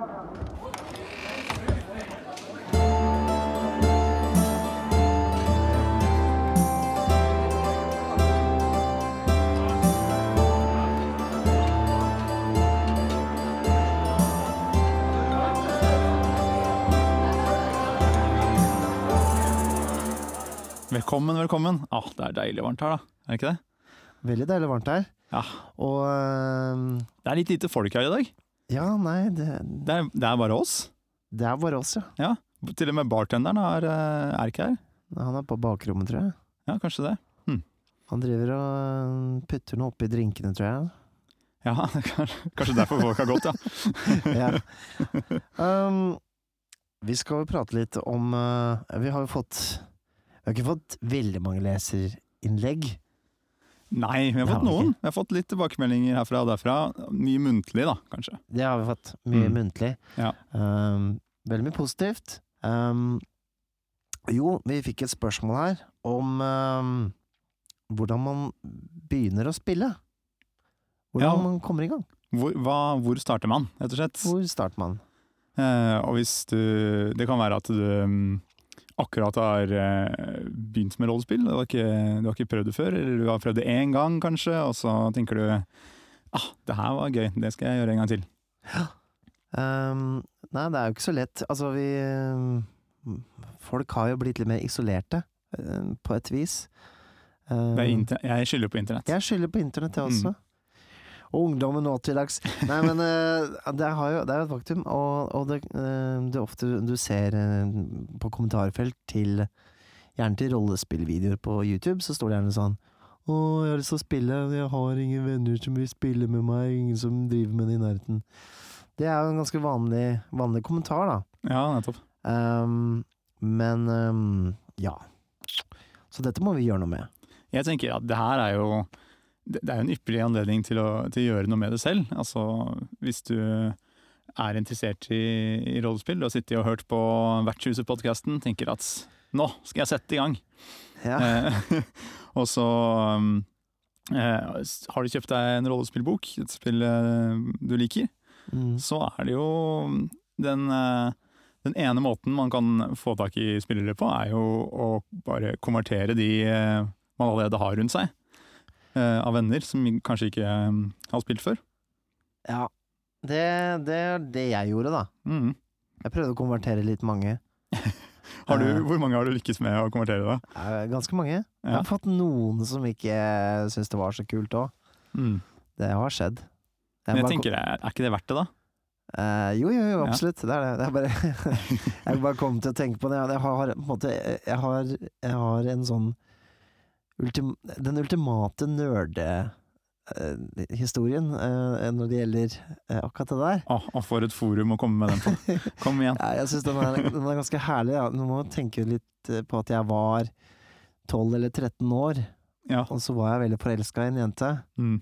Velkommen, velkommen. Ah, det er deilig varmt her, da. Er det ikke det? Veldig deilig varmt her. Ja. Og øhm, Det er litt lite folk her i dag. Ja, nei, det, Det er, det er bare oss. det er bare oss, ja. Ja. Til og med bartenderen er, eh, er ikke her. Han er på bakrommet, tror jeg. Ja, kanskje det. Han driver og putter noe oppi drinkene, tror jeg. Ja, kanskje derfor folk har gått, ja. ja. Um, vi skal jo prate litt om uh, Vi har jo fått Vi har ikke fått veldig mange leserinnlegg. Nei, vi har fått noen. Vi har fått litt tilbakemeldinger herfra og derfra. Mye muntlig, da, kanskje. Det har vi fått. Mye Mm. muntlig. Ja. Um, veldig mye positivt. Um, jo, vi fikk et spørsmål her om um, hvordan man begynner å spille. Hvordan Ja. man kommer i gang. Hvor, hva, hvor starter man, rett og slett? Hvor starter man? Uh, og hvis du Det kan være at du mm, akkurat har eh, begynt med rollespill. Du har, ikke, du har ikke prøvd det før, eller du har prøvd det én gang kanskje, og så tenker du ah, det her var gøy, det skal jeg gjøre en gang til. Um, nei, det er jo ikke så lett. Altså, vi Folk har jo blitt litt mer isolerte, um, på et vis. Um, jeg skylder på internett. Jeg skylder på internett, jeg også. Mm. Og ungdommen nå til dags. Nei, men eh, det, har jo, det er jo et faktum. Og, og det, eh, det er ofte du ser eh, på kommentarfelt til Gjerne til rollespillvideoer på YouTube, så står det gjerne sånn Å, jeg har lyst til å spille, jeg har ingen venner som vil spille med meg, ingen som driver med det i nærheten. Det er jo en ganske vanlig, vanlig kommentar, da. Ja, nettopp. Um, men um, ja. Så dette må vi gjøre noe med. Jeg tenker at det her er jo det er jo en ypperlig anledning til å, til å gjøre noe med det selv. Altså, hvis du er interessert i, i rollespill, du har sittet og hørt på Vertshuset-podkasten, tenker at nå skal jeg sette i gang. Ja. Eh, og så um, eh, har du kjøpt deg en rollespillbok, et spill eh, du liker, Mm. så er det jo den, eh, den ene måten man kan få tak i spillere på, er jo å bare konvertere de eh, man allerede har rundt seg. Eh, Av venner som kanskje ikke eh, har spilt før. Ja, det, det er det jeg gjorde, da. Mm. Jeg prøvde å konvertere litt mange. Har du, Eh. hvor mange har du lykkes med å konvertere? da? Ganske mange. Jeg har fått noen som ikke syns det var så kult òg. Mm. Det har skjedd. Men jeg tenker, er ikke det verdt det, da? Uh, jo, jo, jo, jo, Ja. absolutt. Det er det. det er bare, jeg bare kom til å tenke på det. Jeg har, måte, jeg har, jeg har en sånn ultim, Den ultimate nerdehistorien uh, når det gjelder eh, akkurat det der. Å, å, for et forum å komme med den på. Kom igjen. Ja, jeg syns den, den er ganske herlig. Ja. Nå må tenke litt eh, på at jeg var 12 eller 13 år, Ja. og så var jeg veldig forelska i en jente. Mm.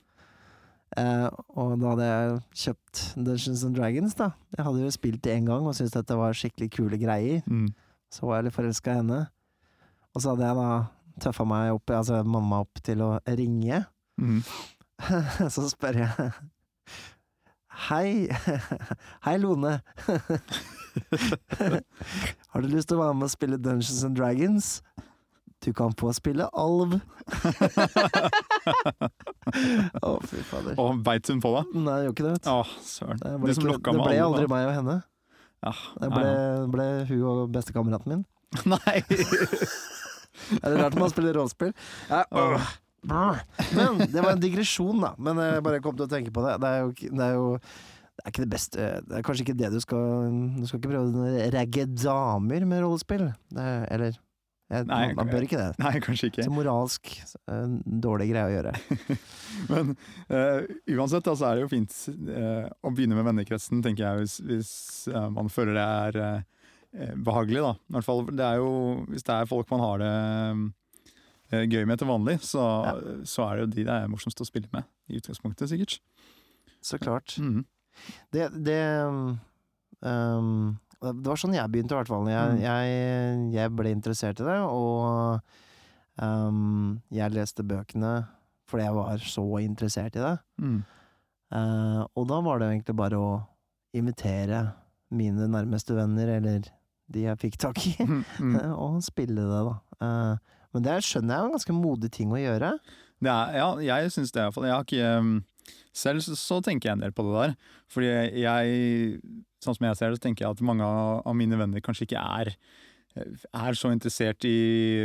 Uh, og da hadde jeg kjøpt Dungeons and Dragons, da. Jeg hadde jo spilt det én gang og syntes dette var skikkelig kule greier. Mm. Så var jeg litt forelska i henne. Og så hadde jeg da tøffa meg opp, altså mamma opp til å ringe. Mm. så spør jeg Hei, hei Lone. Har du lyst til å være med og spille Dungeons and Dragons? Du kan få spille alv. Å, fy fader. Og beit hun på deg? Nei, jeg gjorde ikke det, vet du. Å, søren. Det Det, ble, som ikke, det ble aldri da. meg og henne. Ja, Det ble, ble hun og bestekameraten min. Nei! Er det rart man spiller rollespill? Ja, øh. Men det var en digresjon, da. Men jeg bare kom til å tenke på det. Det er jo, det er jo det er ikke det beste Det er kanskje ikke det du skal Du skal ikke prøve ragge damer med rollespill. Det, er- eller jeg, Nei, man, man bør ikke det. Nei, kanskje ikke. Så moralsk en dårlig greie å gjøre. Men uh, uansett da, så er det jo fint uh, å begynne med vennekretsen, tenker jeg, hvis, hvis uh, man føler det er eh, behagelig. da. I hvert fall, det er jo, Hvis det er folk man har det eh, gøy med til vanlig, så, så er det jo de det er morsomst å spille med. I utgangspunktet, sikkert. Så klart. Mhm. Det, det um, Det var sånn jeg begynte, i hvert fall. Jeg, Mm. jeg, jeg ble interessert i det, og um, jeg leste bøkene fordi jeg var så interessert i det. Mm. Uh, og da var det egentlig bare å invitere mine nærmeste venner, eller de jeg fikk tak i, Mm, mm. og spille det, da. Eh, men det skjønner jeg er en ganske modig ting å gjøre. Er, ja, jeg syns det iallfall. Jeg har ikke um, Selv så, så tenker jeg en del på det der. Fordi jeg, sånn som jeg ser det, så tenker jeg at mange av, mine venner kanskje ikke er, er så interessert i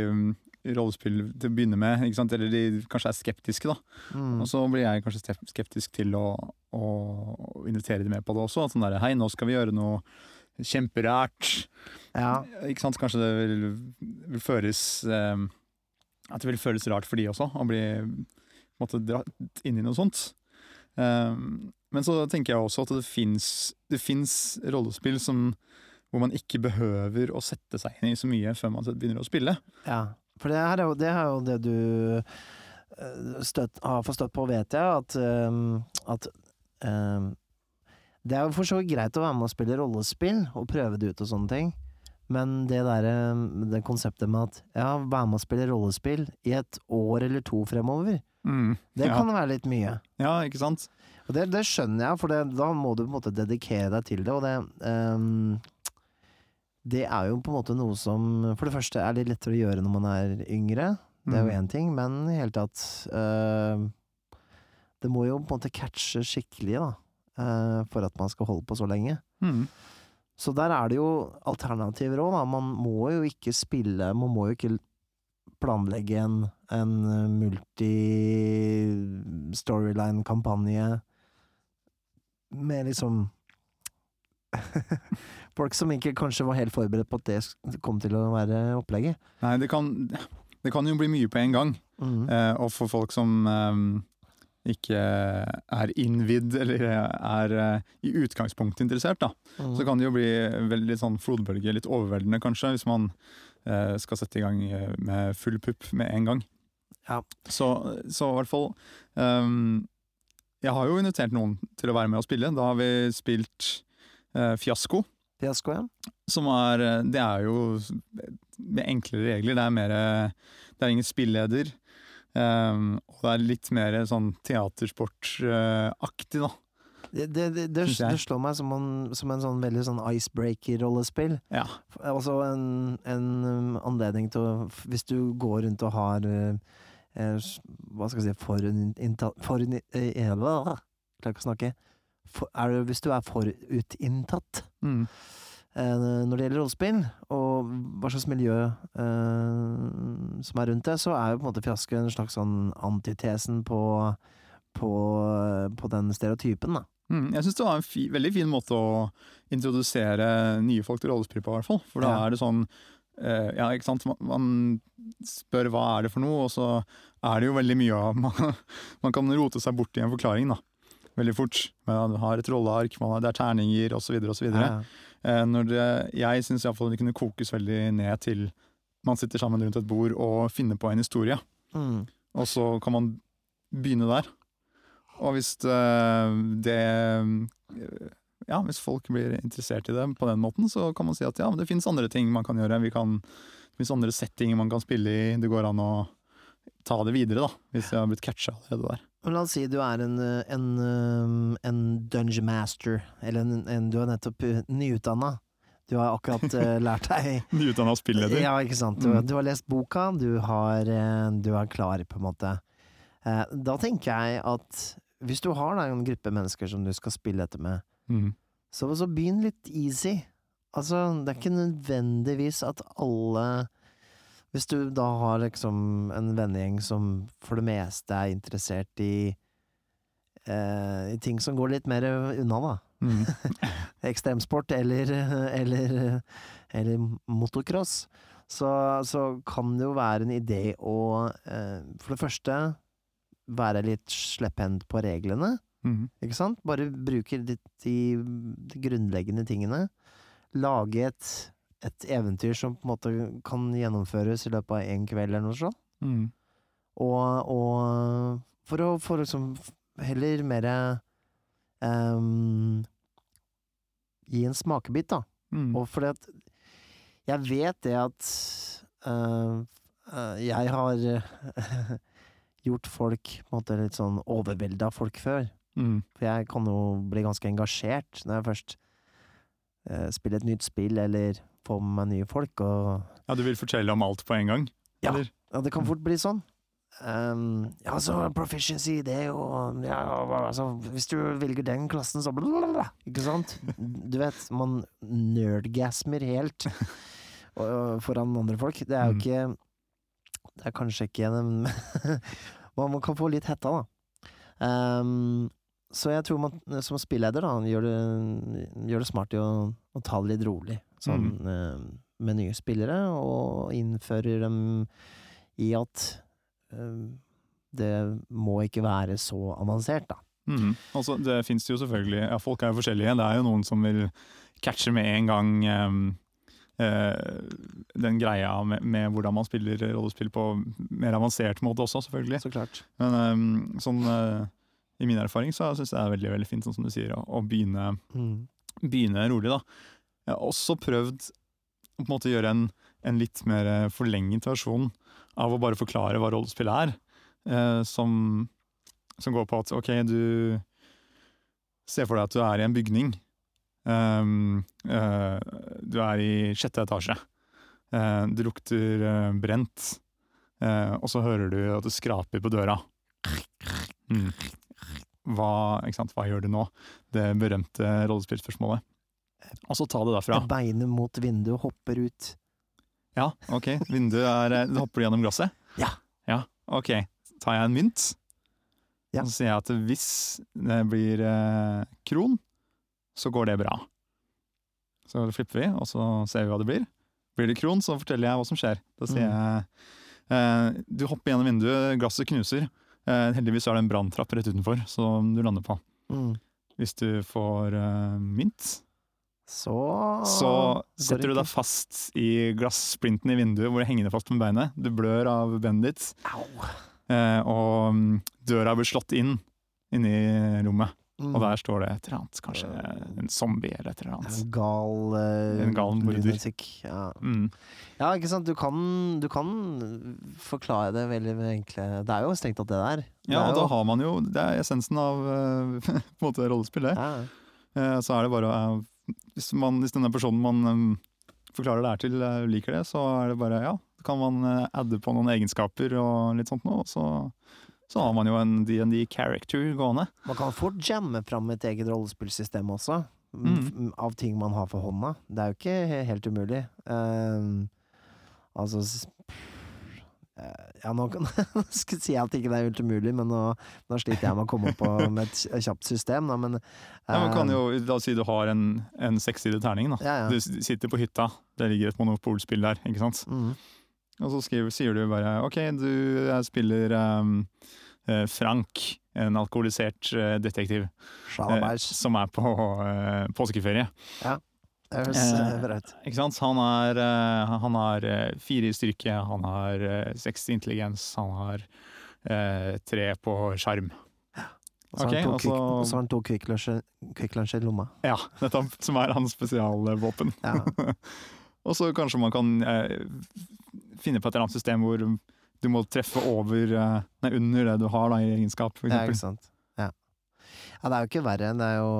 um, rollespill til å begynne med. Eller de kanskje er skeptiske, da. Mm. Og så blir jeg kanskje skeptisk til å, å, å invitere de med på det også. At sånn der, hei, nå skal vi gjøre noe kjemperært. Ja. Ikke sant? Kanskje det vil, vil føles eh, At det vil føles rart for de også, å bli måtte, dratt inn i noe sånt. Eh, men så tenker jeg også at det fins rollespill som, hvor man ikke behøver å sette seg inn i så mye før man begynner å spille. Ja, for det er jo det, er jo det du eh, støtt, har forstått på, vet jeg, at, um, at ehm, Det er jo for så vidt greit å være med og spille rollespill og prøve det ut og sånne ting, men det derre det konseptet med at ja, være med og spille rollespill i et år eller to fremover, det ja. kan være litt mye. ja, ikke sant? Og det, det skjønner jeg, for det, da må du på en måte dedikere deg til det, og det um, Det er jo på en måte noe som for det første er litt lettere å gjøre når man er yngre, det er jo Mm. én ting, men i hele tatt uh, Det må jo på en måte catche skikkelig, da, eh, for at man skal holde på så lenge. Mm. Så der er det jo alternativer òg, da. Man må jo ikke spille Man må jo ikke planlegge en, en multi-storyline-kampanje med liksom Folk som ikke kanskje var helt forberedt på at det kom til å være opplegget. Nei, det kan, det kan jo bli mye på en gang. Mm. Eh, og for folk som eh, ikke er innvidd eller er eh, i utgangspunktet interessert, da, Mm. så kan det jo bli veldig sånn flodbølge, litt overveldende kanskje, hvis man eh, skal sette i gang eh, med full pupp med en gang. Ja. Så, så i hvert fall um, Jeg har jo invitert noen til å være med og spille. Da har vi spilt eh, Fiasko. Fiasko, ja. Som er Det er jo med enklere regler. Det er mer Det er ingen spilleder. Ehm, og det er litt mer sånn teatersportaktig, da. Det, det, det, det, det slår meg som en, som en sånn veldig sånn icebreaker-rollespill. Ja. Altså en, en um, anledning til å Hvis du går rundt og har eh, eh, Hva skal jeg si Forutinntatt for, eh, Klarer ikke å snakke. For, er hvis du er forutinntatt Mm. Eh, når det gjelder rollespill, og hva slags miljø eh, som er rundt det, så er jo på en måte fiasko en slags sånn antitesen på, på, på den stereotypen, da. Mm, jeg syns det var en fi, veldig fin måte å introdusere nye folk til rollespill på, i hvert fall. For da Ja. er det sånn eh, Ja, ikke sant. Man, spør hva er det for noe, og så er det jo veldig mye av Man, man kan rote seg bort i en forklaring, da. Veldig fort. Man har et rolleark, man har, det er terninger osv. osv. Ja. Eh, når det, jeg syns iallfall det kunne kokes veldig ned til man sitter sammen rundt et bord og finner på en historie. Mm. Og så kan man begynne der. Og hvis det, det eh, Ja, hvis folk blir interessert i det på den måten, så kan man si at ja, men det finnes andre ting man kan gjøre. Vi kan, det finnes andre settinger man kan spille i. Det går an å ta det videre, da. Hvis jeg har blitt catcha allerede der. La oss si du er en, eh, en, um, en dungeon master, eller en, en, du er nettopp uh, nyutdanna. Du har akkurat eh, lært deg Nyutdanna spilleder. Ja, ikke sant. Du, Mm. du har lest boka, du, har, eh, du er klar, på en måte. Eh, Da tenker jeg at hvis du har da en gruppe mennesker som du skal spille dette med, Mm. så, så begynn litt easy. Altså, det er ikke nødvendigvis at alle Hvis du da har liksom en vennegjeng som for det meste er interessert i eh, I ting som går litt mer unna, da. Mm. Ekstremsport eller, eller, eller motocross. Så, så kan det jo være en idé å eh, for det første være litt slepphendt på reglene. Mm. Ikke sant? Bare bruke de, de, de grunnleggende tingene. Lage et, et eventyr som på en måte kan gjennomføres i løpet av én kveld eller noe sånt. Mm. Og, og for å få liksom heller mer um, Gi en smakebit, da. Mm. Og fordi at jeg vet det at uh, uh, jeg har gjort folk på en måte litt sånn overvelda folk før. Mm. For jeg kan jo bli ganske engasjert når jeg først spille et nytt spill eller få med meg nye folk. Og Ja, du vil fortelle om alt på en gang? Ja. Eller? ja, det kan fort bli sånn. Um, ja, så proficiency, det er jo ja, altså, Hvis du velger den klassen, så blablabla. Ikke sant? Du vet, man nerdgasmer helt foran andre folk. Det er jo Mm. ikke Det er kanskje ikke en man kan få litt hetta, da. Um, så jeg tror man som spilleder da, gjør det, gjør det smart i å, å ta det litt rolig. Sånn eh, med nye spillere, og innfører dem i at eh, det må ikke være så avansert, da. Mm. Altså, det fins jo selvfølgelig ja, Folk er jo forskjellige. Det er jo noen som vil catche med en gang um, uh, den greia med, med hvordan man spiller rollespill på mer avansert måte også, selvfølgelig. Så klart. Men um, sånn eh, i min erfaring så syns jeg det er veldig veldig fint, sånn som du sier, å, å begynne, Mm. begynne rolig. da. Jeg har også prøvd å på en måte gjøre en, en litt mer eh, forlenget versjon av å bare forklare hva rollespill er. eh, som, som går på at ok, du ser for deg at du er i en bygning. Um, uh, du er i sjette etasje. Uh, det lukter uh, brent. Og så hører du at det skraper på døra. Mm. Hva? Hva gjør du nå? Det berømte rollespillspørsmålet. Og så ta det derfra. Beinet mot vinduet hopper ut. Ja, ok. Vinduet er eh, Du hopper gjennom glasset? Ja. Ja, ok. Tar jeg en mynt, Ja. så sier jeg at hvis det blir eh, kron, så går det bra. Så flipper vi, og så ser vi hva det blir. Blir det kron, så forteller jeg hva som skjer. Da sier Mm. jeg eh, Du hopper gjennom vinduet, glasset knuser. Eh, heldigvis er det en branntrapp rett utenfor, som du lander på. Mm. Hvis du får eh, mynt, Så så setter du deg fast i glassplinten i vinduet hvor det henger deg fast med beinet. Du blør av benet ditt, Au. eh, og mm, døra blir slått inn inni rommet. Mm. Og der står det et eller annet, kanskje en zombie eller et eller annet. En gal uh, En gal morder. Ja. Mm. ja, ikke sant. Du kan, du kan forklare det veldig enkle Det er jo strengt tatt det der. Det Ja, og da har man jo Det er essensen av eh, på en måte rollespill, det. ja. Eh, Så er det bare eh, hvis, man, hvis denne personen man eh, forklarer det her til, eh, liker det, så er det bare ja, da kan man eh, adde på noen egenskaper og litt sånt noe, og så, så har man jo en DND-character gående. Man kan fort jamme fram et eget rollespillsystem også, Mm. av ting man har for hånda. Det er jo ikke helt umulig. Uh, altså eh, Ja, nå kan skal jeg si at ikke det er helt umulig, men nå, nå sliter jeg med å komme opp med et kjapt system. Da, men, Ja, man kan ehm, jo, La oss si du har en, en sekssidet terning. da. ja, ja. Du sitter på hytta, det ligger et monopolspill der. ikke sant? Mm. Og så skriver, sier du bare OK, du spiller ehm, eh, Frank, en alkoholisert eh, detektiv, uh, som er på uh, påskeferie. Det høres bra ut. Ikke sant? Han er, han har fire i styrke, han har seks i intelligens, han har tre på sjarm. Og så har han to og så- har han to Kvikk i lomma. Ja, nettopp. Som er hans spesialvåpen. Ja. Og så kanskje man kan eh, finne på et eller annet system hvor du må treffe over, eh, nei, under det du har da, i egenskap, for Ja, eksempel. ikke sant. Ja. ja, det er jo ikke verre. Det er jo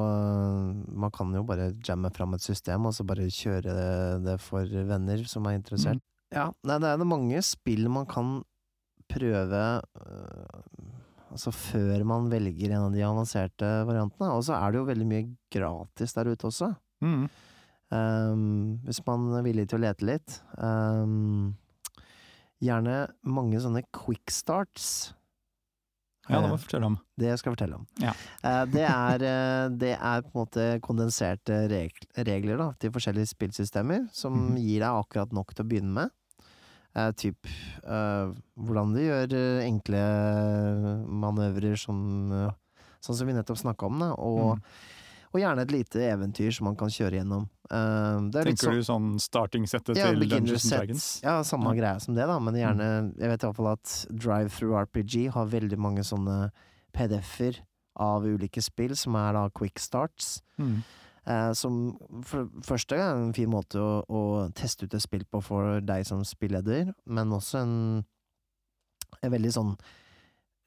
Man kan jo bare jamme fram et system, og så bare kjøre det, for venner som er interessert. Mm. Ja, nei, det er det mange spill man kan prøve øh, Altså før man velger en av de avanserte variantene. Og så er det jo veldig mye gratis der ute også. Mm. Um, hvis man er villig til å lete litt. Ehm, gjerne mange sånne quick starts. Ja, det Eh, må jeg fortelle om. det skal jeg fortelle om. Ja. Eh, det, er, eh, det er på en måte kondenserte regler da, til forskjellige spillsystemer, som Mhm. gir deg akkurat nok til å begynne med. Eh, typ eh, hvordan du gjør eh, enkle manøvrer som eh, Sånn som vi nettopp snakka om, da. Og, Mm. Og gjerne et lite eventyr som man kan kjøre gjennom. Eh, er Tenker du sånn starting-settet ja, til Dungeons. Dragons? Ja, samme Ja. Mm. greie som det, da. Men gjerne Jeg vet iallfall at Drive Through RPG har veldig mange sånne PDF-er av ulike spill, som er da quick starts. Mm. Eh, som for første gang er en fin måte å, å teste ut et spill på for deg som spilleder, men også en, en veldig sånn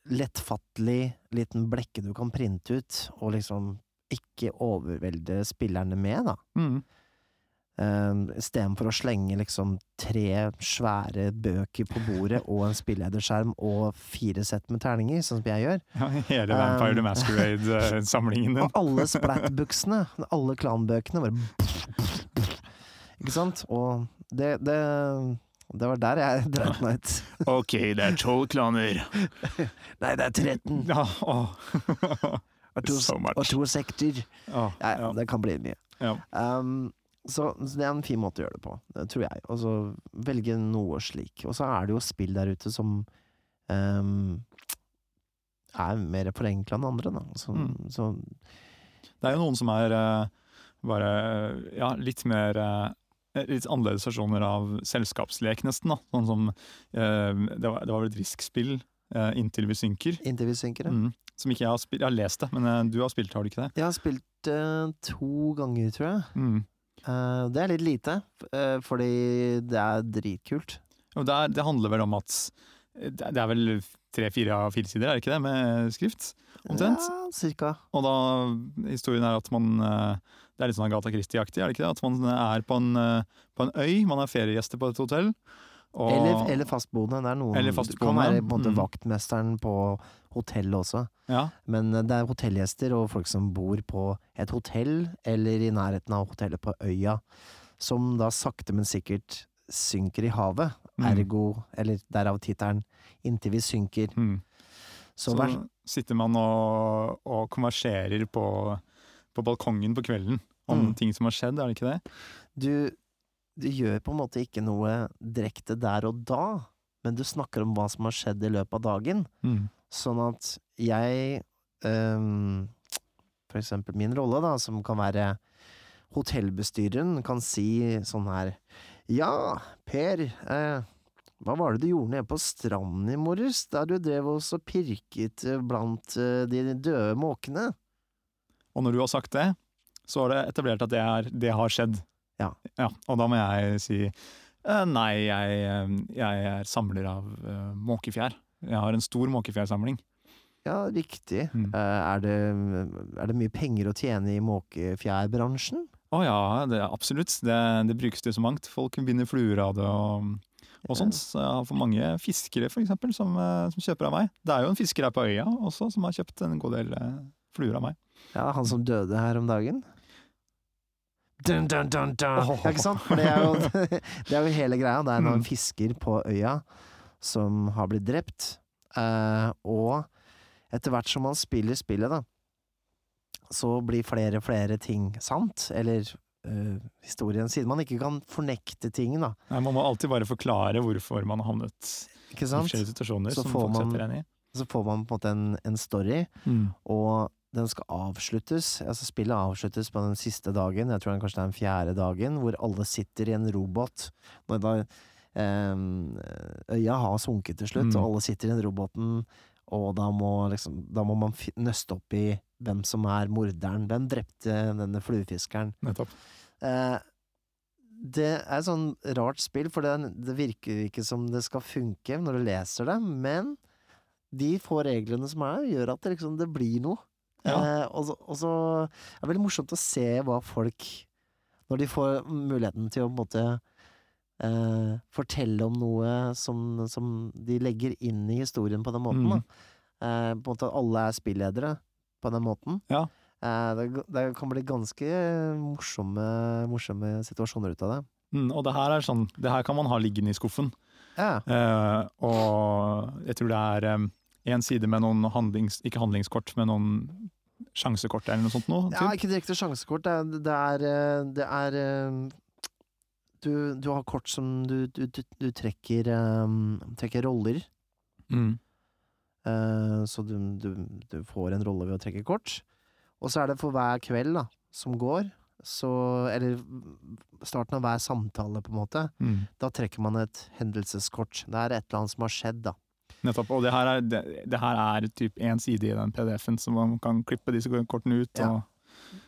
lettfattelig liten blekke du kan printe ut, og liksom ikke overvelde spillerne med, da. Mm. Um, å slenge liksom tre svære bøker på bordet og en spillederskjerm og fire sett med terninger, sånn som jeg gjør. Ja, hele Vampire Um, the Masquerade-samlingen din. Og alle splat-buksene, alle klanbøkene, bare Ikke sant? Og det, det, det var der jeg dreit meg ut. Ok, det er tolv klaner. Nei, det er 13! Ja. Og to, So og to sekter. Oh, Ja, ja, det kan bli mye. Ja. Um, så, så det er en fin måte å gjøre det på, tror jeg. Og så velge noe slik. Og så er det jo spill der ute som um, er mer forenkla enn andre, da. Så, Mm. så Det er jo noen som er uh, bare ja, litt mer uh, Litt annerledes versjoner av selskapslek, nesten. da Sånn som eh, Det var, det var vel et Risk-spill, 'Inntil vi synker'. inntil vi synker ja. Mm. Som ikke jeg har spilt Jeg har lest det, men eh, du har spilt, har du ikke det? Jeg har spilt uh, to ganger, tror jeg. Mm. Uh, det er litt lite, eh, fordi det er dritkult. Det, er, det handler vel om at det er- vel tre-fire av fire sider, er det ikke det, med skrift? Omtrent. Ja, cirka. Og da, historien er at man Det er litt sånn Agatha Christie-aktig, er det ikke det? At man er på en, på en øy, man er feriegjester på et hotell. Og, Eller, eller fastboende. Det er noen Eller fastboende. kan være på en måte mm. vaktmesteren på hotellet også. ja, Men eh, det er hotellgjester og folk som bor på et hotell eller i nærheten av hotellet på øya, som da sakte, men sikkert synker i havet. Mm. Ergo, eller derav tittelen 'Inntil vi synker'. mm. Så, Så sitter man og, og konverserer på, på balkongen på kvelden om Mm. ting som har skjedd, er det ikke det? du, du gjør på en måte ikke noe direkte der og da, men du snakker om hva som har skjedd i løpet av dagen. Mm. Sånn at jeg um, For eksempel min rolle, da, som kan være hotellbestyreren, kan si sånn her Ja, Per, eh, hva var det du gjorde nede på stranden i morges, der du drev oss og pirket blant eh, de døde måkene? Og når du har sagt det, så har det etablert at det, er, det har skjedd. Ja. Og da må jeg si eh, nei, jeg, eh, jeg er samler av eh, måkefjær. Jeg har en stor måkefjærsamling. Ja, riktig. Mm. Er, det, er det mye penger å tjene i måkefjærbransjen? Å ja, det absolutt. Det, det brukes til så mangt. Folk binder fluer av det og, og sånt. Så jeg har for mange fiskere, for eksempel, som, som kjøper av meg. Det er jo en fisker her på øya også som har kjøpt en god del fluer av meg. Ja, han som døde her om dagen. Dun, dun, dun, dun. Ja, ikke sant? For det er, jo, det er jo hele greia. Det er noen Mm. fisker på øya som har blitt drept. Eh, og etter hvert som man spiller spillet, da, så blir flere og flere ting sant. Eller Uh, historien, siden man ikke kan fornekte ting, da. Nei, man må alltid bare forklare hvorfor man har havnet i forskjellige situasjoner Så får man- setter en i. Så får man på en måte en, en story, og den skal avsluttes. Altså Spillet avsluttes på den siste dagen, jeg tror den kanskje det er den fjerde dagen, hvor alle sitter i en robot. Når da em, øya har sunket til slutt, Mm. og alle sitter i den roboten, og da må, liksom, da må man nøste opp i hvem som er morderen. Hvem drepte denne fluefiskeren? Nettopp. Eh, det er et sånn rart spill, for det, det virker ikke som det skal funke når du leser det, men de få reglene som er, gjør at det, liksom, det blir noe. Ja. Eh, og, så, og så er det veldig morsomt å se hva folk Når de får muligheten til å på en måte eh, fortelle om noe som, som de legger inn i historien på den måten. Mm. Eh, på en måte at alle er spilledere på den måten. Ja. Eh, det, det kan bli ganske morsomme, morsomme situasjoner ut av det. Mm, og det her er sånn, det her kan man ha liggende i skuffen. Ja. Eh, og jeg tror det er én side med noen handlings, ikke handlingskort, men noen sjansekort eller noe sånt noe. Ja, ikke direkte sjansekort. Det er, det er, eh, det er eh, du, du har kort som du, du, du, trekker, um, trekker roller. Mm. Uh, så du, du, du får en rolle ved å trekke kort. Og så er det for hver kveld da, som går, så Eller starten av hver samtale, på en måte. Mm. Da trekker man et hendelseskort. Det er et eller annet som har skjedd, da. Nettopp. Og det her er, det, det her er typ én side i den PDF-en, så man kan klippe disse kortene ut. Ja.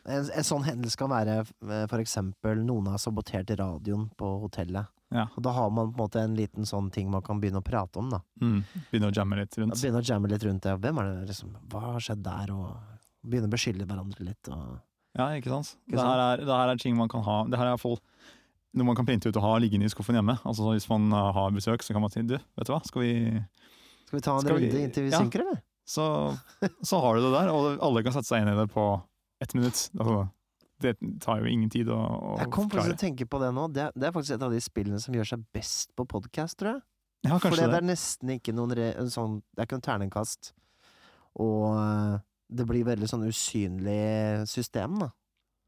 En, en sånn hendelse kan være f.eks. for eksempel noen har sabotert radioen på hotellet. Ja. Og da har man på en måte en liten sånn ting man kan begynne å prate om, da. mm, begynne å jamme litt rundt. Begynne å jamme litt rundt det. Hvem er det liksom Hva har skjedd der? Og begynne å beskylde hverandre litt og Ja, ikke sant? Ikke Det, her er, det her er ting man kan ha. Det her er iallfall noe man kan printe ut og ha liggende i skuffen hjemme. Altså Hvis man uh, har besøk, så kan man si du, vet du hva, skal vi Skal vi ta en runde vi- inntil vi ja. synker, eller? så, så har du det der, og alle kan sette seg inn i det på ett minutt. Altså, det tar jo ingen tid å, å Jeg kom faktisk til å tenke på det nå. Det det er faktisk et av de spillene som gjør seg best på podkast, tror jeg. Ja, For det det. er nesten ikke noen re, sånn Det er ikke noen terningkast. Og eh, det blir veldig sånn usynlig system, da.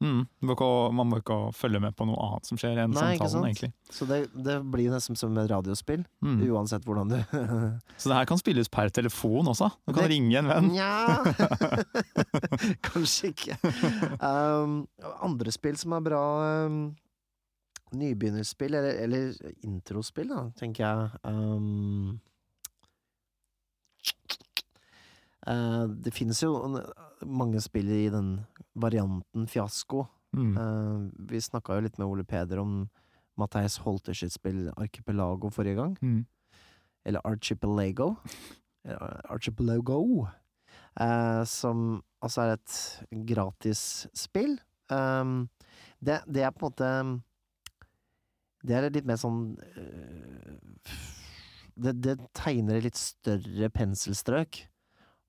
Mm, ikke, man må ikke følge med på noe annet som skjer enn Nei, samtalen, egentlig. Så det, det blir nesten som et radiospill, Mm. uansett hvordan du Så det her kan spilles per telefon også. Du kan Det- ringe en venn. Nja Kanskje ikke. Um, andre spill som er bra um, Nybegynnerspill, eller, eller introspill, da, tenker jeg. Um, uh, det finnes jo mange spill i den varianten fiasko. Mm. Uh, vi snakka jo litt med Ole Peder om Matheis Holter sitt spill Archipelago forrige gang. Mm. Eller Archipelago. Archipelago. Uh, som altså er et gratisspill. Um, det, det er på en måte Det er litt mer sånn uh, det, det tegner litt større penselstrøk.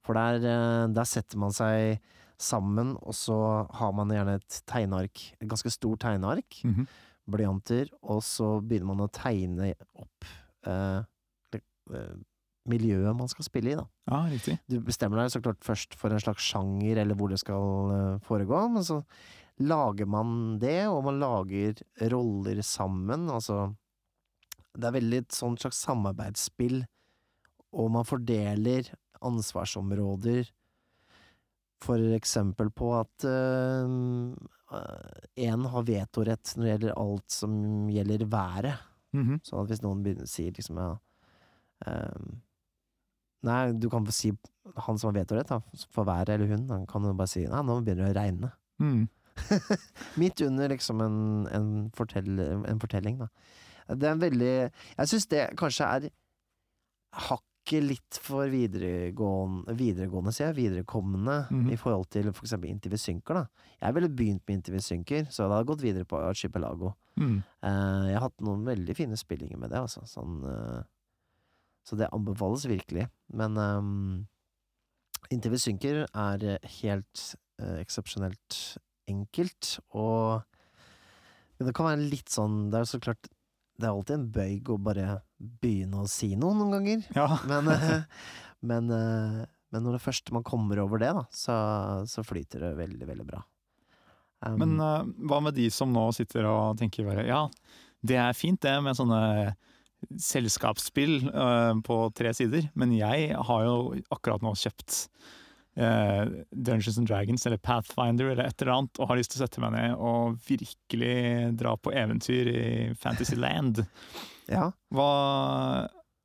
For der, der setter man seg sammen, og så har man gjerne et tegneark. Et ganske stort tegneark Mhm. blyanter, og så begynner man å tegne opp eh, eh, miljøet man skal spille i, da. Ja, riktig. Du bestemmer deg så klart først for en slags sjanger, eller hvor det skal eh, foregå, men så lager man det, og man lager roller sammen, altså Det er veldig et sånt slags samarbeidsspill, og man fordeler ansvarsområder, for eksempel på at én har vetorett når det gjelder alt som gjelder været. Mhm. Sånn at hvis noen begynner, sier liksom ja ehm, Nei, du kan få si han som har vetorett, for været eller hun, han kan jo bare si nei, nå begynner det å regne. Mm. Midt under liksom en, en, fortell, en fortelling, da. Det er en veldig Jeg syns det kanskje er hakket litt for videregående, videregående sier jeg, viderekommende, Mhm. i forhold til for eksempel Inntil synker, da. Jeg ville begynt med Inntil synker, så jeg hadde gått videre på Archipelago. Mm. Uh, jeg har hatt noen veldig fine spillinger med det, altså. Sånn, uh, så det anbefales virkelig. Men um, Inntil synker er eh, helt uh, eksepsjonelt enkelt, og Men det kan være litt sånn Det er så klart Det er alltid en bøyg å bare begynne å si noe noen ganger. Ja. Men, eh, men, eh, men når det først man kommer over det, da, så, så flyter det veldig, veldig bra. Um, Men uh, hva med de som nå sitter og tenker bare ja, det er fint det med sånne selskapsspill uh, på tre sider, men jeg har jo akkurat nå kjøpt Dungeons and Dragons eller Pathfinder eller et eller annet, og har lyst til å sette meg ned og virkelig dra på eventyr i Fantasyland. ja. Hva,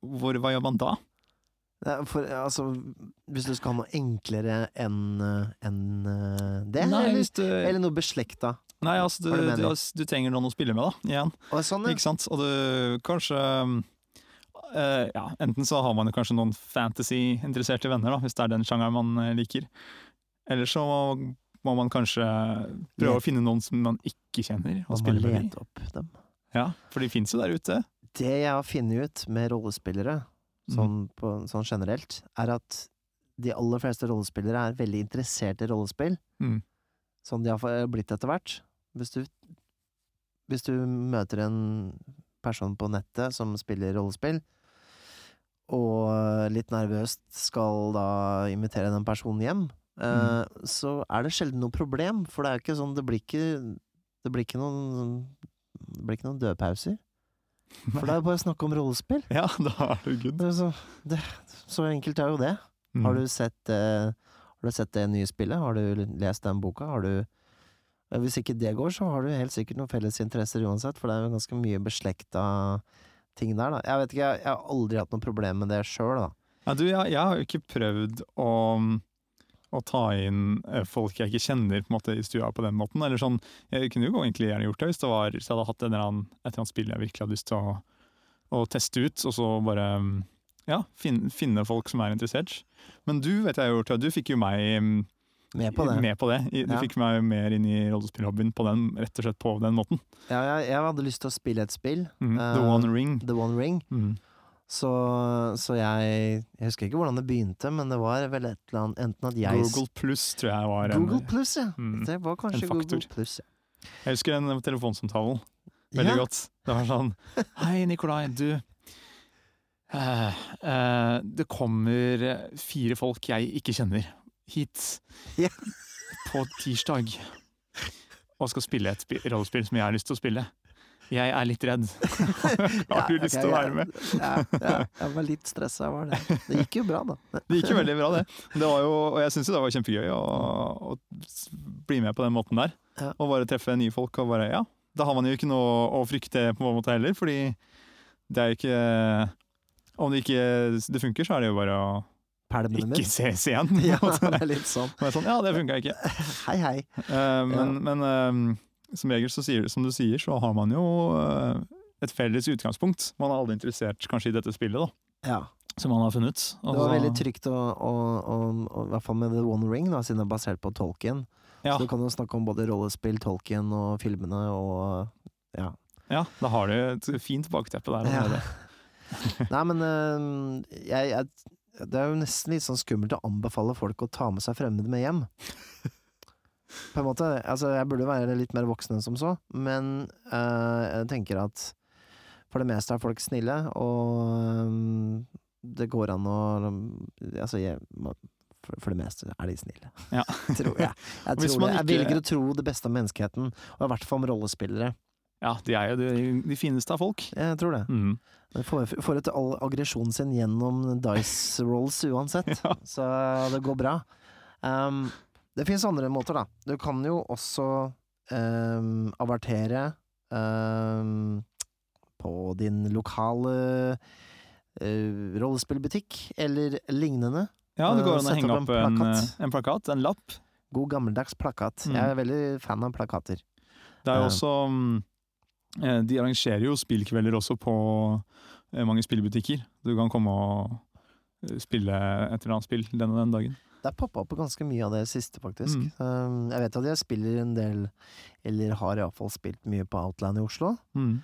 hvor, hva gjør man da? For, altså, hvis du skal ha noe enklere enn en eh, det, Nei, eller, du, eller noe beslekta. nei altså, du, du du, trenger noen å spille med, da, igjen. Og sånn, ja. Ikke sant? Og du kanskje eh, Ja, enten så har man jo kanskje noen fantasy-interesserte venner, da, hvis det er den sjangeren man eh, liker. Eller så må man kanskje prøve å finne noen som man ikke kjenner, og spille med dem. opp dem. Ja, for de fins jo der ute. Det jeg har funnet ut med rollespillere, sånn, mm. på, sånn generelt, er at de aller fleste rollespillere er veldig interessert i rollespill. Mm. Sånn de har blitt etter hvert. Hvis du, hvis du møter en person på nettet som spiller rollespill, og litt nervøst skal da invitere den personen hjem, mm. så er det sjelden noe problem, for det er jo ikke sånn Det blir ikke, det blir ikke noen Det blir ikke noen dødpauser. For det er jo bare å snakke om rollespill. Ja, da er du good. Det så, det, så enkelt er jo det. Mm. Har du sett uh, Har du sett det nye spillet? Har du lest den boka? Har du eh, Hvis ikke det går, så har du helt sikkert noen felles interesser uansett, for det er jo ganske mye beslekta ting der, da. Jeg vet ikke, jeg, jeg har aldri hatt noe problem med det sjøl, da. Ja, du, jeg, jeg har jo ikke prøvd å, å ta inn eh, folk jeg ikke kjenner på en måte i stua på den måten. Eller sånn, Jeg kunne jo egentlig gjerne gjort det hvis, det var, hvis jeg hadde hatt en eller annen, et eller annet spill jeg virkelig hadde lyst til å, å teste ut, og så bare ja, finne, finne folk som er interessert. Men du vet jeg har gjort, du fikk jo meg Med på det. med på det. Du Ja. fikk meg mer inn i rollespillhobbyen på den, rett og slett på den måten. Ja, jeg, jeg hadde lyst til å spille et spill, Mm. The Eh, One Ring. The One Ring. Mm. Så, så jeg Jeg husker ikke hvordan det begynte, men det var vel et eller annet Enten at jeg Google Pluss tror jeg var en Google Plus, ja. Mm, Det var kanskje Google Pluss, ja. Jeg husker den telefonsamtalen veldig ja. godt. Det var sånn Hei, Nikolai, du. Uh, uh, det kommer fire folk jeg ikke kjenner hit Ja. på tirsdag og skal spille et rollespill som jeg har lyst til å spille. Jeg er litt redd. Har du Ja, lyst til til å være med? Ja, ja, jeg var litt stressa, var det. Det gikk jo bra, da. Det gikk jo veldig bra, det. det var jo, og jeg syns det var kjempegøy å, å bli med på den måten der. Og bare treffe nye folk og bare Ja, da har man jo ikke noe å frykte på en måte heller, fordi det er jo ikke Om det ikke det funker, så er det jo bare å Pælmene ikke ses igjen. Ja, det er litt sånn. Sånn, ja, det funka ikke. Hei, hei. Uh, men men uh, som regel, så sier, som du sier, så har man jo uh, et felles utgangspunkt. Man er alle interessert kanskje i dette spillet, da, Ja. som man har funnet. Det var veldig trygt, å, å, å, å, i hvert fall med The One Ring, da, siden det er basert på Tolkien. Ja. Så du kan jo snakke om både rollespill, Tolkien og filmene og ja. Ja, da har du et fint bakteppe der. Ja. Nei, men jeg, jeg, det er jo nesten litt sånn skummelt å anbefale folk å ta med seg fremmede med hjem. På en måte. Altså, jeg burde være litt mer voksen enn som så, men øh, jeg tenker at for det meste er folk snille, og øhm, det går an å Altså, jeg, for, det meste er de snille. Ja. tror jeg. Jeg, tror ikke... jeg velger å tro det beste om menneskeheten, og i hvert fall om rollespillere. Ja, de er jo de, de fineste av folk. Jeg tror det. Mm. Får, får ut all aggresjonen sin gjennom dice rolls uansett, Ja. så det går bra. Um, det finnes andre måter, da. Du kan jo også um, avertere um, på din lokale uh, rollespillbutikk, eller lignende. Ja, det går an å henge opp opp en plakat. En, en plakat, en lapp. God gammeldags plakat. Mm. Jeg er veldig fan av plakater. Det er jo også eh, De arrangerer jo spillkvelder også på eh, mange spillbutikker. Du kan komme og eh, spille et eller annet spill den og den dagen. Det er poppa opp ganske mye av det siste, faktisk. Mm. Um, jeg vet at jeg spiller en del, eller har iallfall spilt mye på Outland i Oslo. Mm.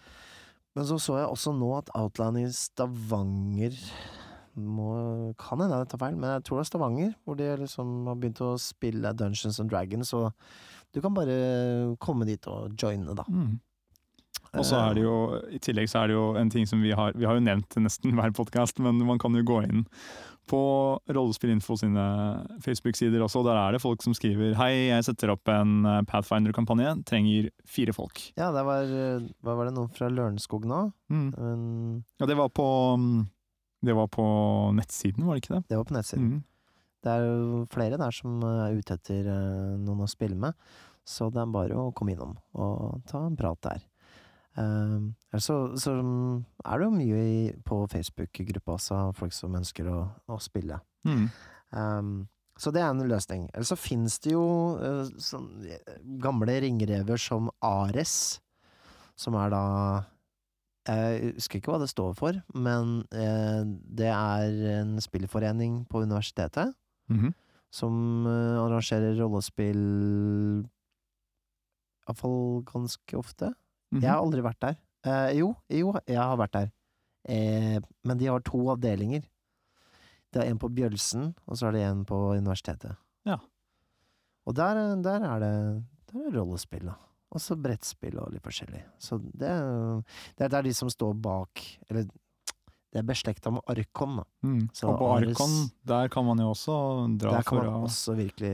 Men så så jeg også nå at Outland i Stavanger må, Kan hende jeg tar feil, men jeg tror det er Stavanger, hvor de liksom har begynt å spille Dungeons and Dragons, og du kan bare komme dit og joine, da. Mm. Og så er det jo, i tillegg så er det jo en ting som vi har Vi har jo nevnt nesten hver podkast, men man kan jo gå inn på Rollespillinfo sine Facebook-sider også. Der er det folk som skriver Hei, jeg setter opp en eh, Pathfinder-kampanje, trenger fire folk. Ja, det var, eh, hva var det noen fra Lørenskog nå? Mm. Um, Ja, det var på Det var på nettsiden, var det ikke det? det var på nettsiden. Mm. Det er jo flere der som er ute etter eh, noen å spille med, så det er bare å komme innom og ta en prat der. Um, så, så er det jo mye i, på Facebook-gruppa også, folk som ønsker å, å spille. Mm. Um, så det er en løsning. Eller så finnes det jo uh, sånn, gamle ringrever som Ares, som er da Jeg husker ikke hva det står for, men uh, det er en spillforening på universitetet Mhm. som uh, arrangerer rollespill Iallfall ganske ofte. Mhm. Jeg har aldri vært der. Eh, jo, jo, jeg har vært der. Eh, men de har to avdelinger. Det er en på Bjølsen, og så er det en på universitetet. Ja. Og der, der er det Der er rollespill, da. Og så brettspill og litt forskjellig. Så det, det er det er de som står bak Eller det er beslekta med Arkon, da. Mm. Så Og på Ares- Arkon, der kan man jo også dra Der kan for, man å, også virkelig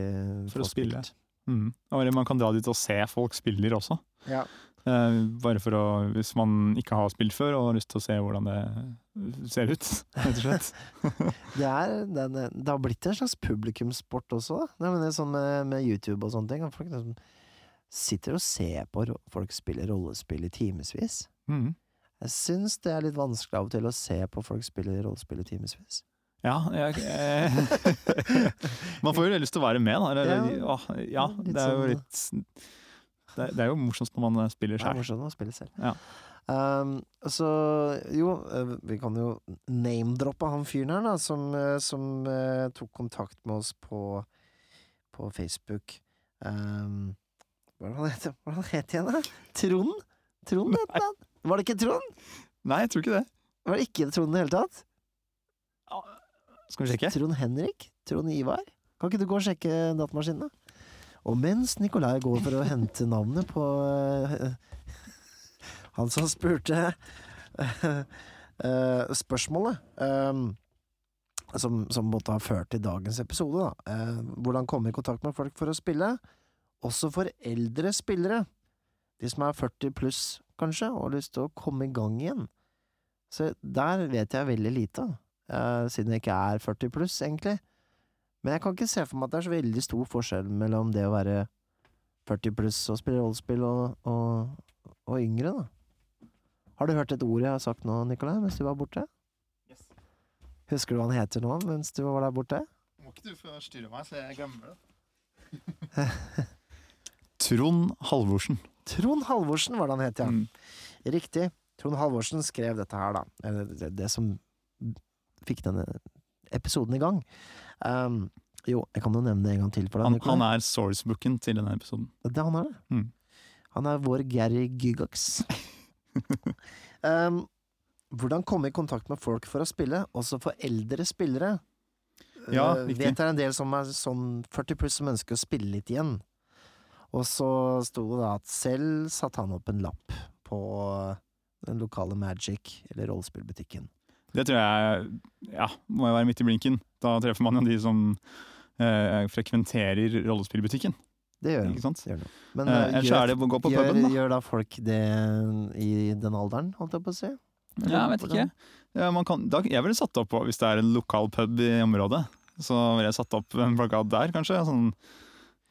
for å spille. mm. Og man kan dra dit og se folk spiller også. Ja. Eh, bare for å, hvis man ikke har spilt før og har lyst til å se hvordan det ser ut, rett og slett. Det, er, det, er- det har blitt en slags publikumssport også, da. Det er sånn med, med YouTube og sånne ting. Folk liksom sitter og ser på folk spille rollespill i timevis. Mm. Jeg syns det er litt vanskelig av og til å se på folk spille rollespill i timevis. Ja, jeg, eh, man får jo lyst til å være med, da. Eller, Ja. ja, det er jo sånn- litt det det er jo morsomst når man spiller Det er morsomt å spille selv. Ja. Um, så jo, eh, vi kan jo name-droppe han fyren her, da, som, eh, som uh, tok kontakt med oss på, på Facebook. Um, hva het han igjen, da? Trond? Trond het han? Var det ikke Trond? Nei, jeg tror ikke det. Var det ikke Trond i det hele tatt? Skal vi sjekke? Trond Henrik? Trond Ivar? Kan ikke du gå og sjekke datamaskinen, da? Og mens Nikolai går for å hente navnet på eh, han som spurte eh, spørsmålet eh, som, som måtte ha ført til dagens episode, da. Hvordan komme i kontakt med folk for å spille. Også for eldre spillere. De som er 40 pluss, kanskje, og har lyst til å komme i gang igjen. Så der vet jeg veldig lite, siden jeg ikke er 40 pluss, egentlig. Men jeg kan ikke se for meg at det er så veldig stor forskjell mellom det å være 40 pluss og spille rollespill, og, og, og yngre, da. Har du hørt et ord jeg har sagt nå, Nikolai, mens du var borte? Yes. Husker du hva han heter nå, mens du var der borte? Må ikke du forstyrre meg, så jeg glemmer det. Trond Halvorsen. Trond Halvorsen var det han het, ja. Mm. Riktig. Trond Halvorsen skrev dette her, da. Eller det, det som fikk denne episoden i gang. Um, jo, jeg kan jo nevne det en gang til for deg. Han, han er sourcebooken til denne episoden. Det han er det. Mm. Han er vår Gary Gygax. um, hvordan komme i kontakt med folk for å spille, også for eldre spillere? Ja, Uh, vet det er en del som er sånn 40 pluss som ønsker å spille litt igjen. Og så sto det da at selv satte han opp en lapp på den lokale Magic, eller rollespillbutikken. Det tror jeg ja, må jo være midt i blinken. Da treffer man jo de som eh, frekventerer rollespillbutikken. Det gjør. Ikke sant? Det gjør. Men Eh, ellers gjør, er det å gå på gjør, puben, da. gjør da folk det i den alderen, holdt jeg på å si? Eller Ja, jeg vet ikke. Ja, man kan, da, jeg ville satt opp på, hvis det er en lokal pub i området, så ville jeg satt opp en plakat der, kanskje. Sånn,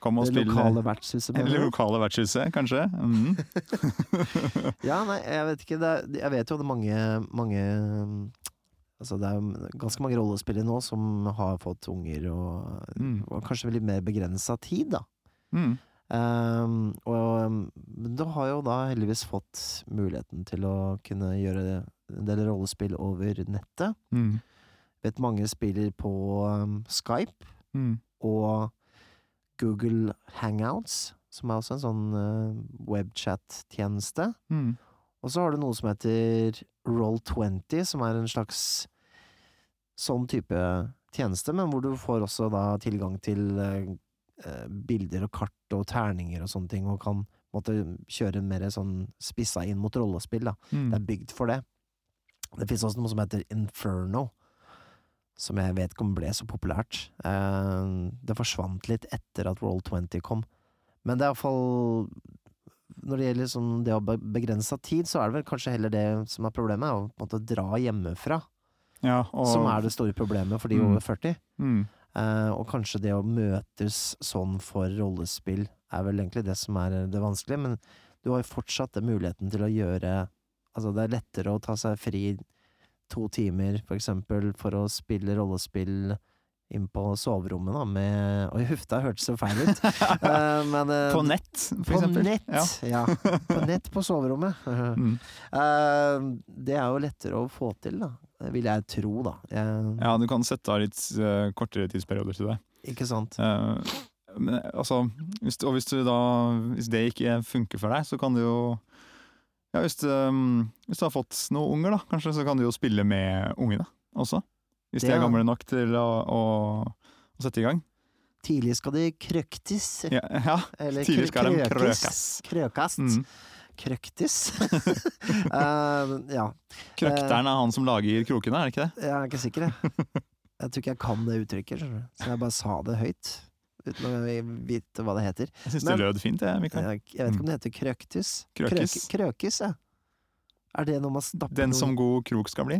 Det lokale vertshuset? Eller lokale vertshuset, kanskje. Mm. Ja, nei, jeg vet ikke. Er, jeg vet jo det er mange, mange Altså, det er jo ganske mange rollespillere nå som har fått unger og, Mm. og kanskje litt mer begrensa tid, da. Mm. Um, og um, du har jo da heldigvis fått muligheten til å kunne gjøre en del rollespill over nettet. Mm. Vet mange spiller på um, Skype Mm. og Google Hangouts, som er også en sånn uh, webchat-tjeneste. Mm. Og så har du noe som heter Roll20, som er en slags sånn type tjeneste, men hvor du får også da tilgang til eh, eh, bilder og kart og terninger og sånne ting, og kan måtte kjøre mer sånn spissa inn mot rollespill, da. Mm. Det er bygd for det. Det finnes også noe som heter Inferno, som jeg vet ikke om ble så populært. Eh, det forsvant litt etter at Roll20 kom. Men det er iallfall Når det gjelder sånn det å begrense tid, så er det vel kanskje heller det som er problemet, å på en måte dra hjemmefra, Ja, og, som er det store problemet for de Mm. over 40. Mm. Uh, og kanskje det å møtes sånn for rollespill er vel egentlig det som er det vanskelige, men du har jo fortsatt muligheten til å gjøre Altså, det er lettere å ta seg fri to timer, for eksempel, for å spille rollespill inn på soverommet, da, med Oi, huff, det hørtes så feil ut. uh, men uh, På nett, for på eksempel. nett, Ja. ja. På nett på soverommet. Mm. Uh, det er jo lettere å få til, da. Vil jeg tro, da. Jeg, ja, du kan sette av litt kortere tidsperioder til det. Ikke sant? Men altså, hvis, og hvis, du da, hvis det ikke funker for deg, så kan du jo ja, hvis, um, hvis du har fått noen unger, da, kanskje, så kan du jo spille med ungene også. Hvis de Det er gamle nok til å, å, å sette i gang. Tidlig skal de krøktis. Ja, ja. Eller Tidlig skal de krøkes. Krøkast. Mm. Krøktis. uh, ja. Krøkteren er han som lager krokene, er det ikke det? Jeg er ikke sikker, jeg. Jeg tror ikke jeg kan det uttrykket. Så jeg bare sa det høyt. Uten å vite hva det heter. Jeg syns det lød fint, jeg, Mikael. Jeg, jeg vet ikke om det heter krøktis. Krøkis. Krøk, krøkis, ja. Er det noe man stapper Den som god krok skal bli.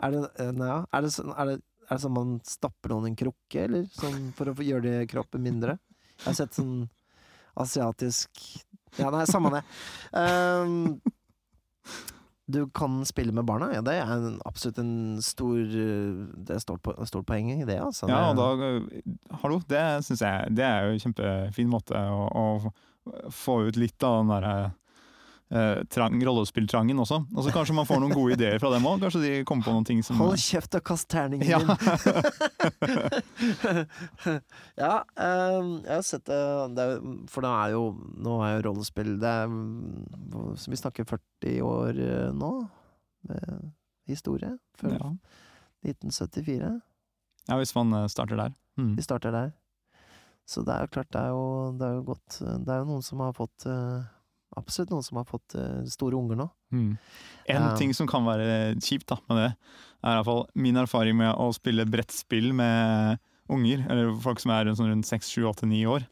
Er det, eh, nei, er det, sånn, er det, er det sånn man stapper noen i en krukke, eller? Sånn for å gjøre det kroppen mindre? Jeg har sett sånn asiatisk Ja, nei, samme det. Um, du kan spille med barna, ja. Det er en, absolutt en stor eh, Det er stort, stort poeng i det, altså. Ja, og da Hallo, det syns jeg Det er jo en kjempefin måte å, å få ut litt av den derre eh, trang, rollespilltrangen også. Altså, kanskje man får noen gode ideer fra dem òg. Kanskje de kommer på noen ting som Hold kjeft og kast terningen Ja. din! ja, um, jeg har sett det, det er, For det er jo Nå er jo rollespill Det er vi snakker 40 år eh, nå, med historie. Før ja. 1974. ja, hvis man eh, starter der. Mm. Vi starter der. Så det er jo klart, det er jo, det er jo godt Det er jo noen som har fått eh, Absolutt noen som har fått eh, store unger nå. Mm. En Ja. ting som kan være kjipt da, med det, er iallfall min erfaring med å spille brettspill med unger, eller folk som er rundt, sånn rundt 6, 7, 8, 9 år,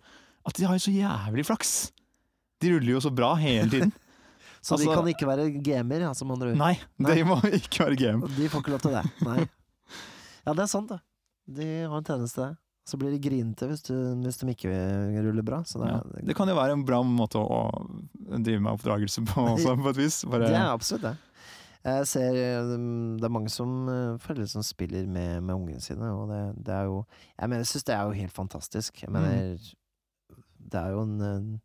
at de har jo så jævlig flaks! De ruller jo så bra hele tiden. Så de Altså- kan ikke være gamer, ja, som andre ord. Nei, Nei. det må ikke være gamer. De får ikke lov til det. Nei. Ja, det er sant, det. De har en tendens til det. Så blir de grinete hvis, hvis de ikke ruller bra. Så det, Ja. Det kan jo være en bra måte å drive med oppdragelse på, også, på et vis. Bare, det er absolutt det. Jeg ser um, Det er mange som, uh, foreldre som spiller med, med ungene sine, og det, det er jo Jeg mener, jeg syns det er jo helt fantastisk. Jeg mener Det er jo en en-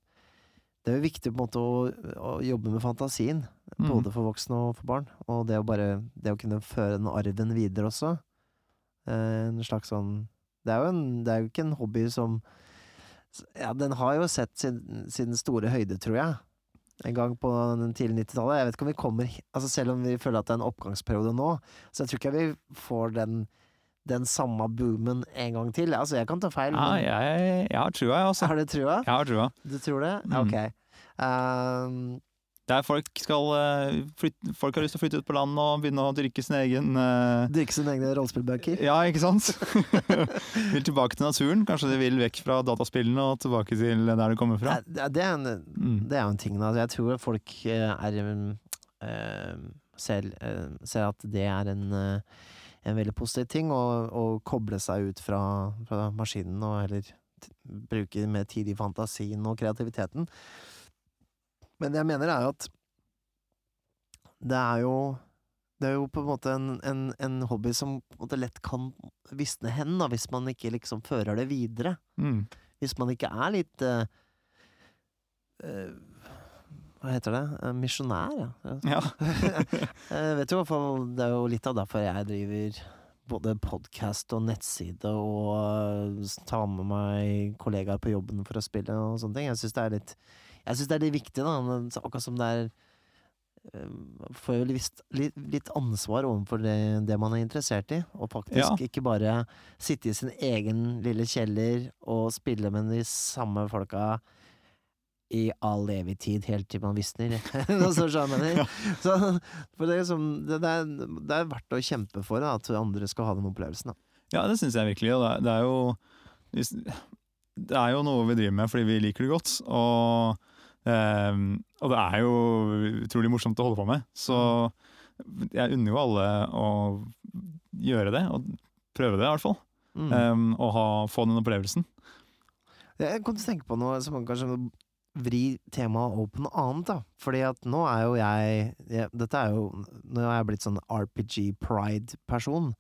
Det er jo viktig på en måte å, å jobbe med fantasien, Mm. både for voksne og for barn. Og det å bare Det å kunne føre den arven videre også. eh, En slags sånn Det er jo, en, det er jo ikke en hobby som Ja, den har jo sett sin, sin store høyde, tror jeg. En gang på den tidlige 90-tallet. Jeg vet ikke om vi kommer altså Selv om vi føler at det er en oppgangsperiode nå, så jeg tror ikke vi får den, den samme boomen en gang til. Altså, jeg kan ta feil, Ja, jeg, jeg har trua, jeg også. har du trua? Jeg har trua. Du tror det? Mm. Ok. Um, Der folk skal eh, flytte, Folk har lyst til å flytte ut på land og begynne å dyrke sin egen uh... Drikke sine egne rollespillbøker? Ja, ikke sant? vil tilbake til naturen. Kanskje de vil vekk fra dataspillene og tilbake til der de kommer fra. Ja, det, er en, Mm. det er jo en ting, Altså, Jeg tror folk eh, er eh, selv, eh, ser at det er en, eh, en veldig positiv ting, å, koble seg ut fra, fra maskinen og heller bruke mer tid i fantasien og kreativiteten. Men det jeg mener er jo at det er jo det er jo på en måte en, en, en hobby som en lett kan visne hen, da, hvis man ikke liksom fører det videre Mm. hvis man ikke er litt uh, uh, Hva heter det? Eh, Misjonær, ja. Ja. Jeg vet jo i hvert fall Det er jo litt av derfor jeg driver både podkast og nettside og tar med meg kollegaer på jobben for å spille og sånne ting. Jeg syns det er litt Jeg synes det er litt viktig, da. Akkurat som det er eh, Får jo litt, ansvar overfor det, det man er interessert i. Og faktisk Ja. ikke bare sitte i sin egen lille kjeller og spille med de samme folka i all evig tid, helt til man visner. så ja. Så, for det, er liksom, det, det, er, det er verdt å kjempe for da, at andre skal ha den opplevelsen. Da. Ja, det syns jeg virkelig. Og det, er- det er jo Det er jo noe vi driver med fordi vi liker det godt. Og, ehm, og det er jo utrolig morsomt å holde på med. Så jeg unner jo alle å gjøre det, og prøve det i hvert fall. Mm. Um, og ha, få den opplevelsen. Jeg kom til å tenke på noe som kanskje vri temaet over på noe annet, da. Fordi at nå er jo jeg, jeg Dette er jo Nå er jeg blitt sånn RPG pride-person.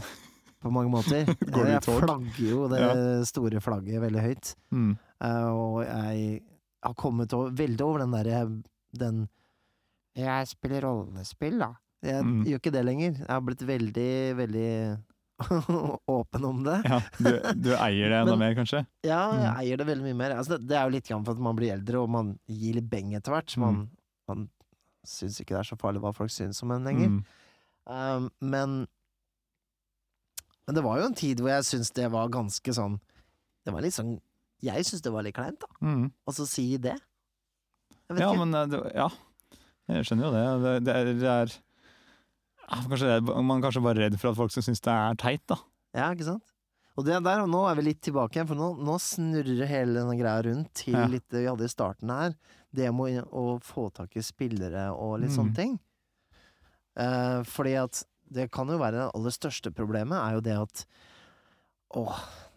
På mange måter. I jeg flagger jo det Ja. store flagget veldig høyt. Mm. Uh, og jeg har kommet veldig over den derre Den Jeg spiller rollespill, da. Jeg Mm. gjør ikke det lenger. Jeg har blitt veldig, veldig åpen om det. Ja, du, du eier det enda Men- mer, kanskje? Ja, jeg Mm. eier det veldig mye mer. Altså, det, det er jo litt grann for at man blir eldre, og man gir litt beng etter hvert. Man, Mm. man syns ikke det er så farlig hva folk syns om en lenger. Mm. Um, men Men det var jo en tid hvor jeg syns det var ganske sånn Det var litt sånn Jeg syns det var litt kleint, da. Mm. Og så si det. Ja, ikke. men eh, det, ja. Jeg skjønner jo det. Det, det, er, det er kanskje det, er- Man er kanskje bare redd for at folk skal synes det er teit, da. Ja, ikke sant? Og det der, og nå er vi litt tilbake igjen, for nå, nå snurrer hele denne greia rundt til Ja. litt det vi hadde i starten her. Det med å, å få tak i spillere og litt Mm. sånne ting. Eh, fordi at det kan jo være det aller største problemet, er jo det at Åh,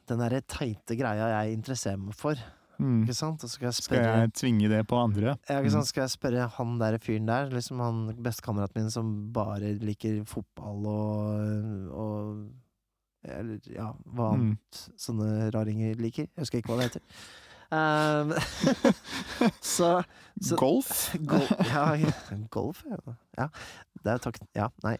den derre teite greia jeg interesserer meg for, Mm. ikke sant? Og så skal jeg Skal jeg tvinge det på andre? ja, ikke Mm. sant? Skal jeg spørre han der fyren der, liksom han bestekameraten min som bare liker fotball og, og Eller ja, hva Mm. sånne raringer liker. Jeg husker ikke hva det heter. Um, så Så- Golf? Gol ja, golf, ja. ja. Det er takk... Ja, nei.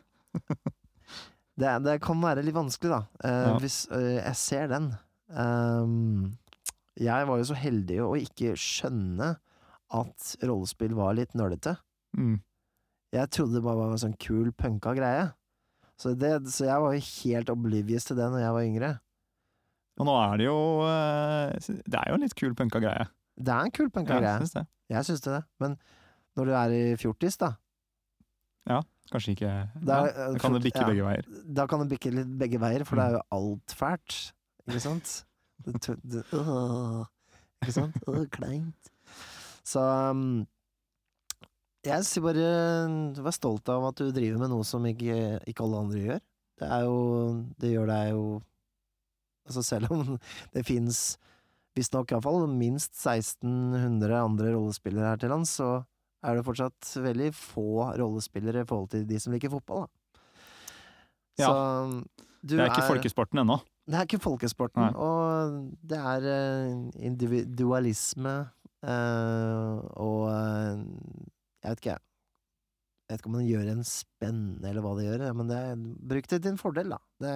Det, det kan være litt vanskelig, da. Eh, Ja. Hvis eh, jeg ser den. Um, jeg var jo så heldig å ikke skjønne at rollespill var litt nølete. Mm. Jeg trodde det bare var en sånn kul, punka greie. Så, det, så jeg var jo helt oblivious til det når jeg var yngre. Og nå er det jo eh, Det er jo en litt kul punka greie. Det er en kul, punka Ja, greie. Jeg syns det. Men når du er i fjortis, da, Kanskje ikke Da ja, er- Da kan det bikke ja. begge veier. da kan det bikke litt begge veier, for det Mm. er jo alt fælt. Ikke sant? Det, det, øh, ikke sant? Åh, kleint. Så um, jeg sier bare vær stolt av at du driver med noe som ikke, ikke alle andre gjør. Det er jo Det gjør deg jo Altså selv om det fins visstnok iallfall minst 1600 andre rollespillere her til lands, så er det fortsatt veldig få rollespillere i forhold til de som liker fotball, da. Ja. Så um, du Det er ikke folkesporten ennå. det er ikke folkesporten, Nei. og det er eh, individualisme øh, og eh, Jeg vet ikke, jeg. Jeg vet ikke om det gjør en spennende, eller hva det gjør, men det er, bruk det til din fordel, da. Det,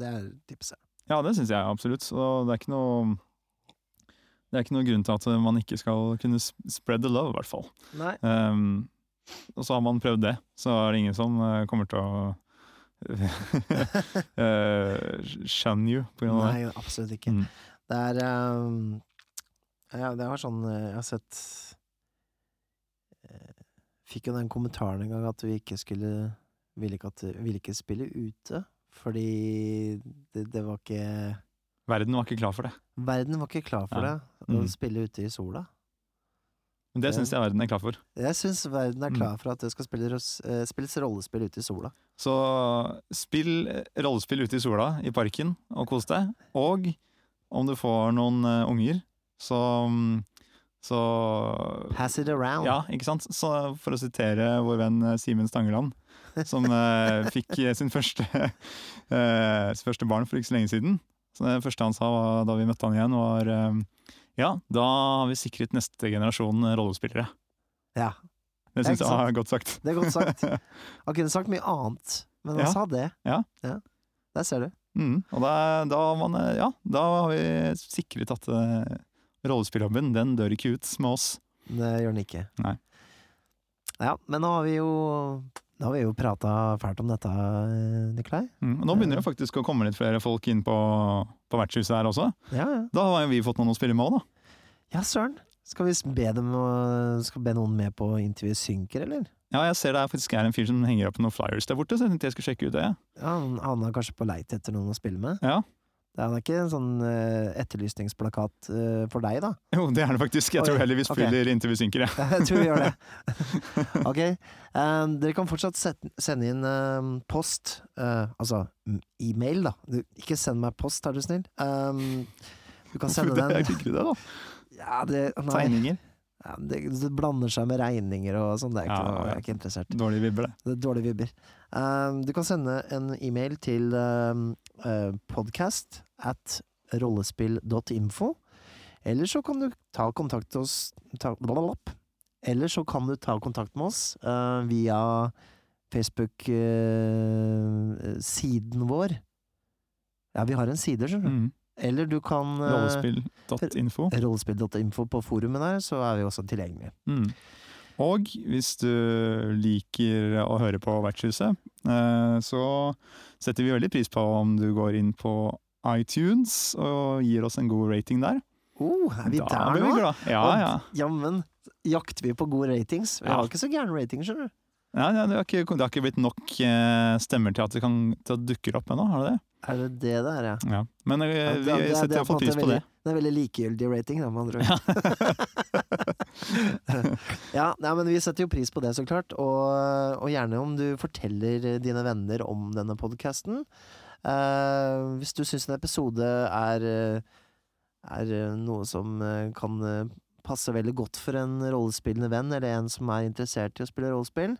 det er tipset. Ja, det syns jeg absolutt. Og det er ikke noe Det er ikke noen grunn til at man ikke skal kunne spread the love, i hvert fall. Um, og så har man prøvd det, så er det ingen som eh, kommer til å uh, skjønne you på grunn av det. Nei, absolutt ikke. Mm. Det er um, ja, Det var sånn eh, Jeg har sett eh, Fikk jo den kommentaren en gang at vi ikke skulle Ville ikke, at, ville ikke spille ute, fordi det, det var ikke Verden var ikke klar for det. Verden var ikke klar for Ja. det, å Mm. spille ute i sola. Men det syns jeg verden er klar for. Jeg syns verden er Mm. klar for at det skal spilles, eh, spilles rollespill ute i sola. Så spill eh, rollespill ute i sola i parken og kos deg. Og om du får noen eh, unger, så mm, så Pass it around. Ja, ikke sant? Så for å sitere vår venn eh, Simen Stangeland, som eh, fikk eh, sin første, eh, sitt første barn for ikke så lenge siden. Så det første han sa var, da vi møtte han igjen, var eh, ja, da har vi sikret neste generasjon eh, rollespillere. Ja, Det syns jeg var godt sagt. det er godt sagt. Han kunne sagt mye annet, men han Ja. sa det. Ja. Der ser du. Mm, og da, da, man, eh, ja, da har vi sikret at uh, rollespilljobben, den dør ikke ut med oss. Det gjør den ikke. Nei. Ja, men nå har vi jo Nå har vi jo prata fælt om dette, eh, Nikolai. Mm, nå begynner det faktisk å komme litt flere folk inn på, på vertshuset her også. Ja, ja. Da har jo vi fått noen å spille med òg, da. Ja, søren. Skal vi be dem Skal be noen med på intervjuet synker, eller? Ja, jeg ser det er faktisk er en fyr som henger opp noen flyers der borte, så jeg tenkte jeg skulle sjekke ut det. Ja, han er kanskje på leit etter noen å spille med? Ja. Det er ikke en sånn eh, etterlysningsplakat eh, for deg, da? Jo, det er det faktisk. Jeg tror heller vi spiller inntil vi intervjusynker, jeg. Jeg tror vi gjør det. ok. Um, dere kan fortsatt sende inn um, post, Uh, altså e-mail, da. Du, ikke send meg post, er du snill. Um, du kan sende Hvorfor Jeg Liker du det, da? ja, det, Tegninger. ja, det, det blander seg med regninger og sånn. Det er ikke Ja, ja. jeg er ikke interessert. Dårlige vibber, det. Det er dårlige vibber. Um, du kan sende en e-mail til um, uh, podcast at rollespill.info. Eller så kan du ta kontakt oss ta, blablabla. Eller så kan du ta kontakt med oss uh, via Facebook-siden vår. Ja, vi har en side, skjønner du. Mm. Eller du kan uh, Rollespill.info. Rollespill.info på forumet der, så er vi også tilgjengelige. Mm. Og hvis du liker å høre på Vertshuset, eh, så setter vi veldig pris på om du går inn på iTunes og gir oss en god rating der. Oh, er vi da der blir nå? vi glad. Ja, ja. Jammen jakter vi på gode ratings. Vi Ja. har ikke så gærne ratings, skjønner du. ja, ja det, har ikke, det har ikke blitt nok eh, stemmer til at det, kan, til at det dukker opp ennå, har det det? Er det det det er, ja? Ja. Men eh, Ja, det- vi er- er setter på iallfall pris på det. veldig- Det er veldig likegyldig rating, da, med andre ord. ja, nei, men vi setter jo pris på det, så klart. Og, og gjerne om du forteller dine venner om denne podkasten. hvis du syns en episode er, eh, er eh, noe som eh, kan eh, passe veldig godt for en rollespillende venn, eller en som er interessert i å spille rollespill,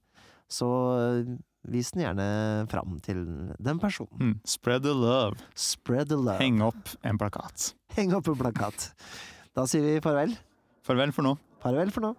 så eh, vis den gjerne fram til den personen. Mm. Spread the love. Spread the love. Heng opp en plakat. Heng opp en plakat. Da sier vi farvel. Farvel for nå. Farvel for nå.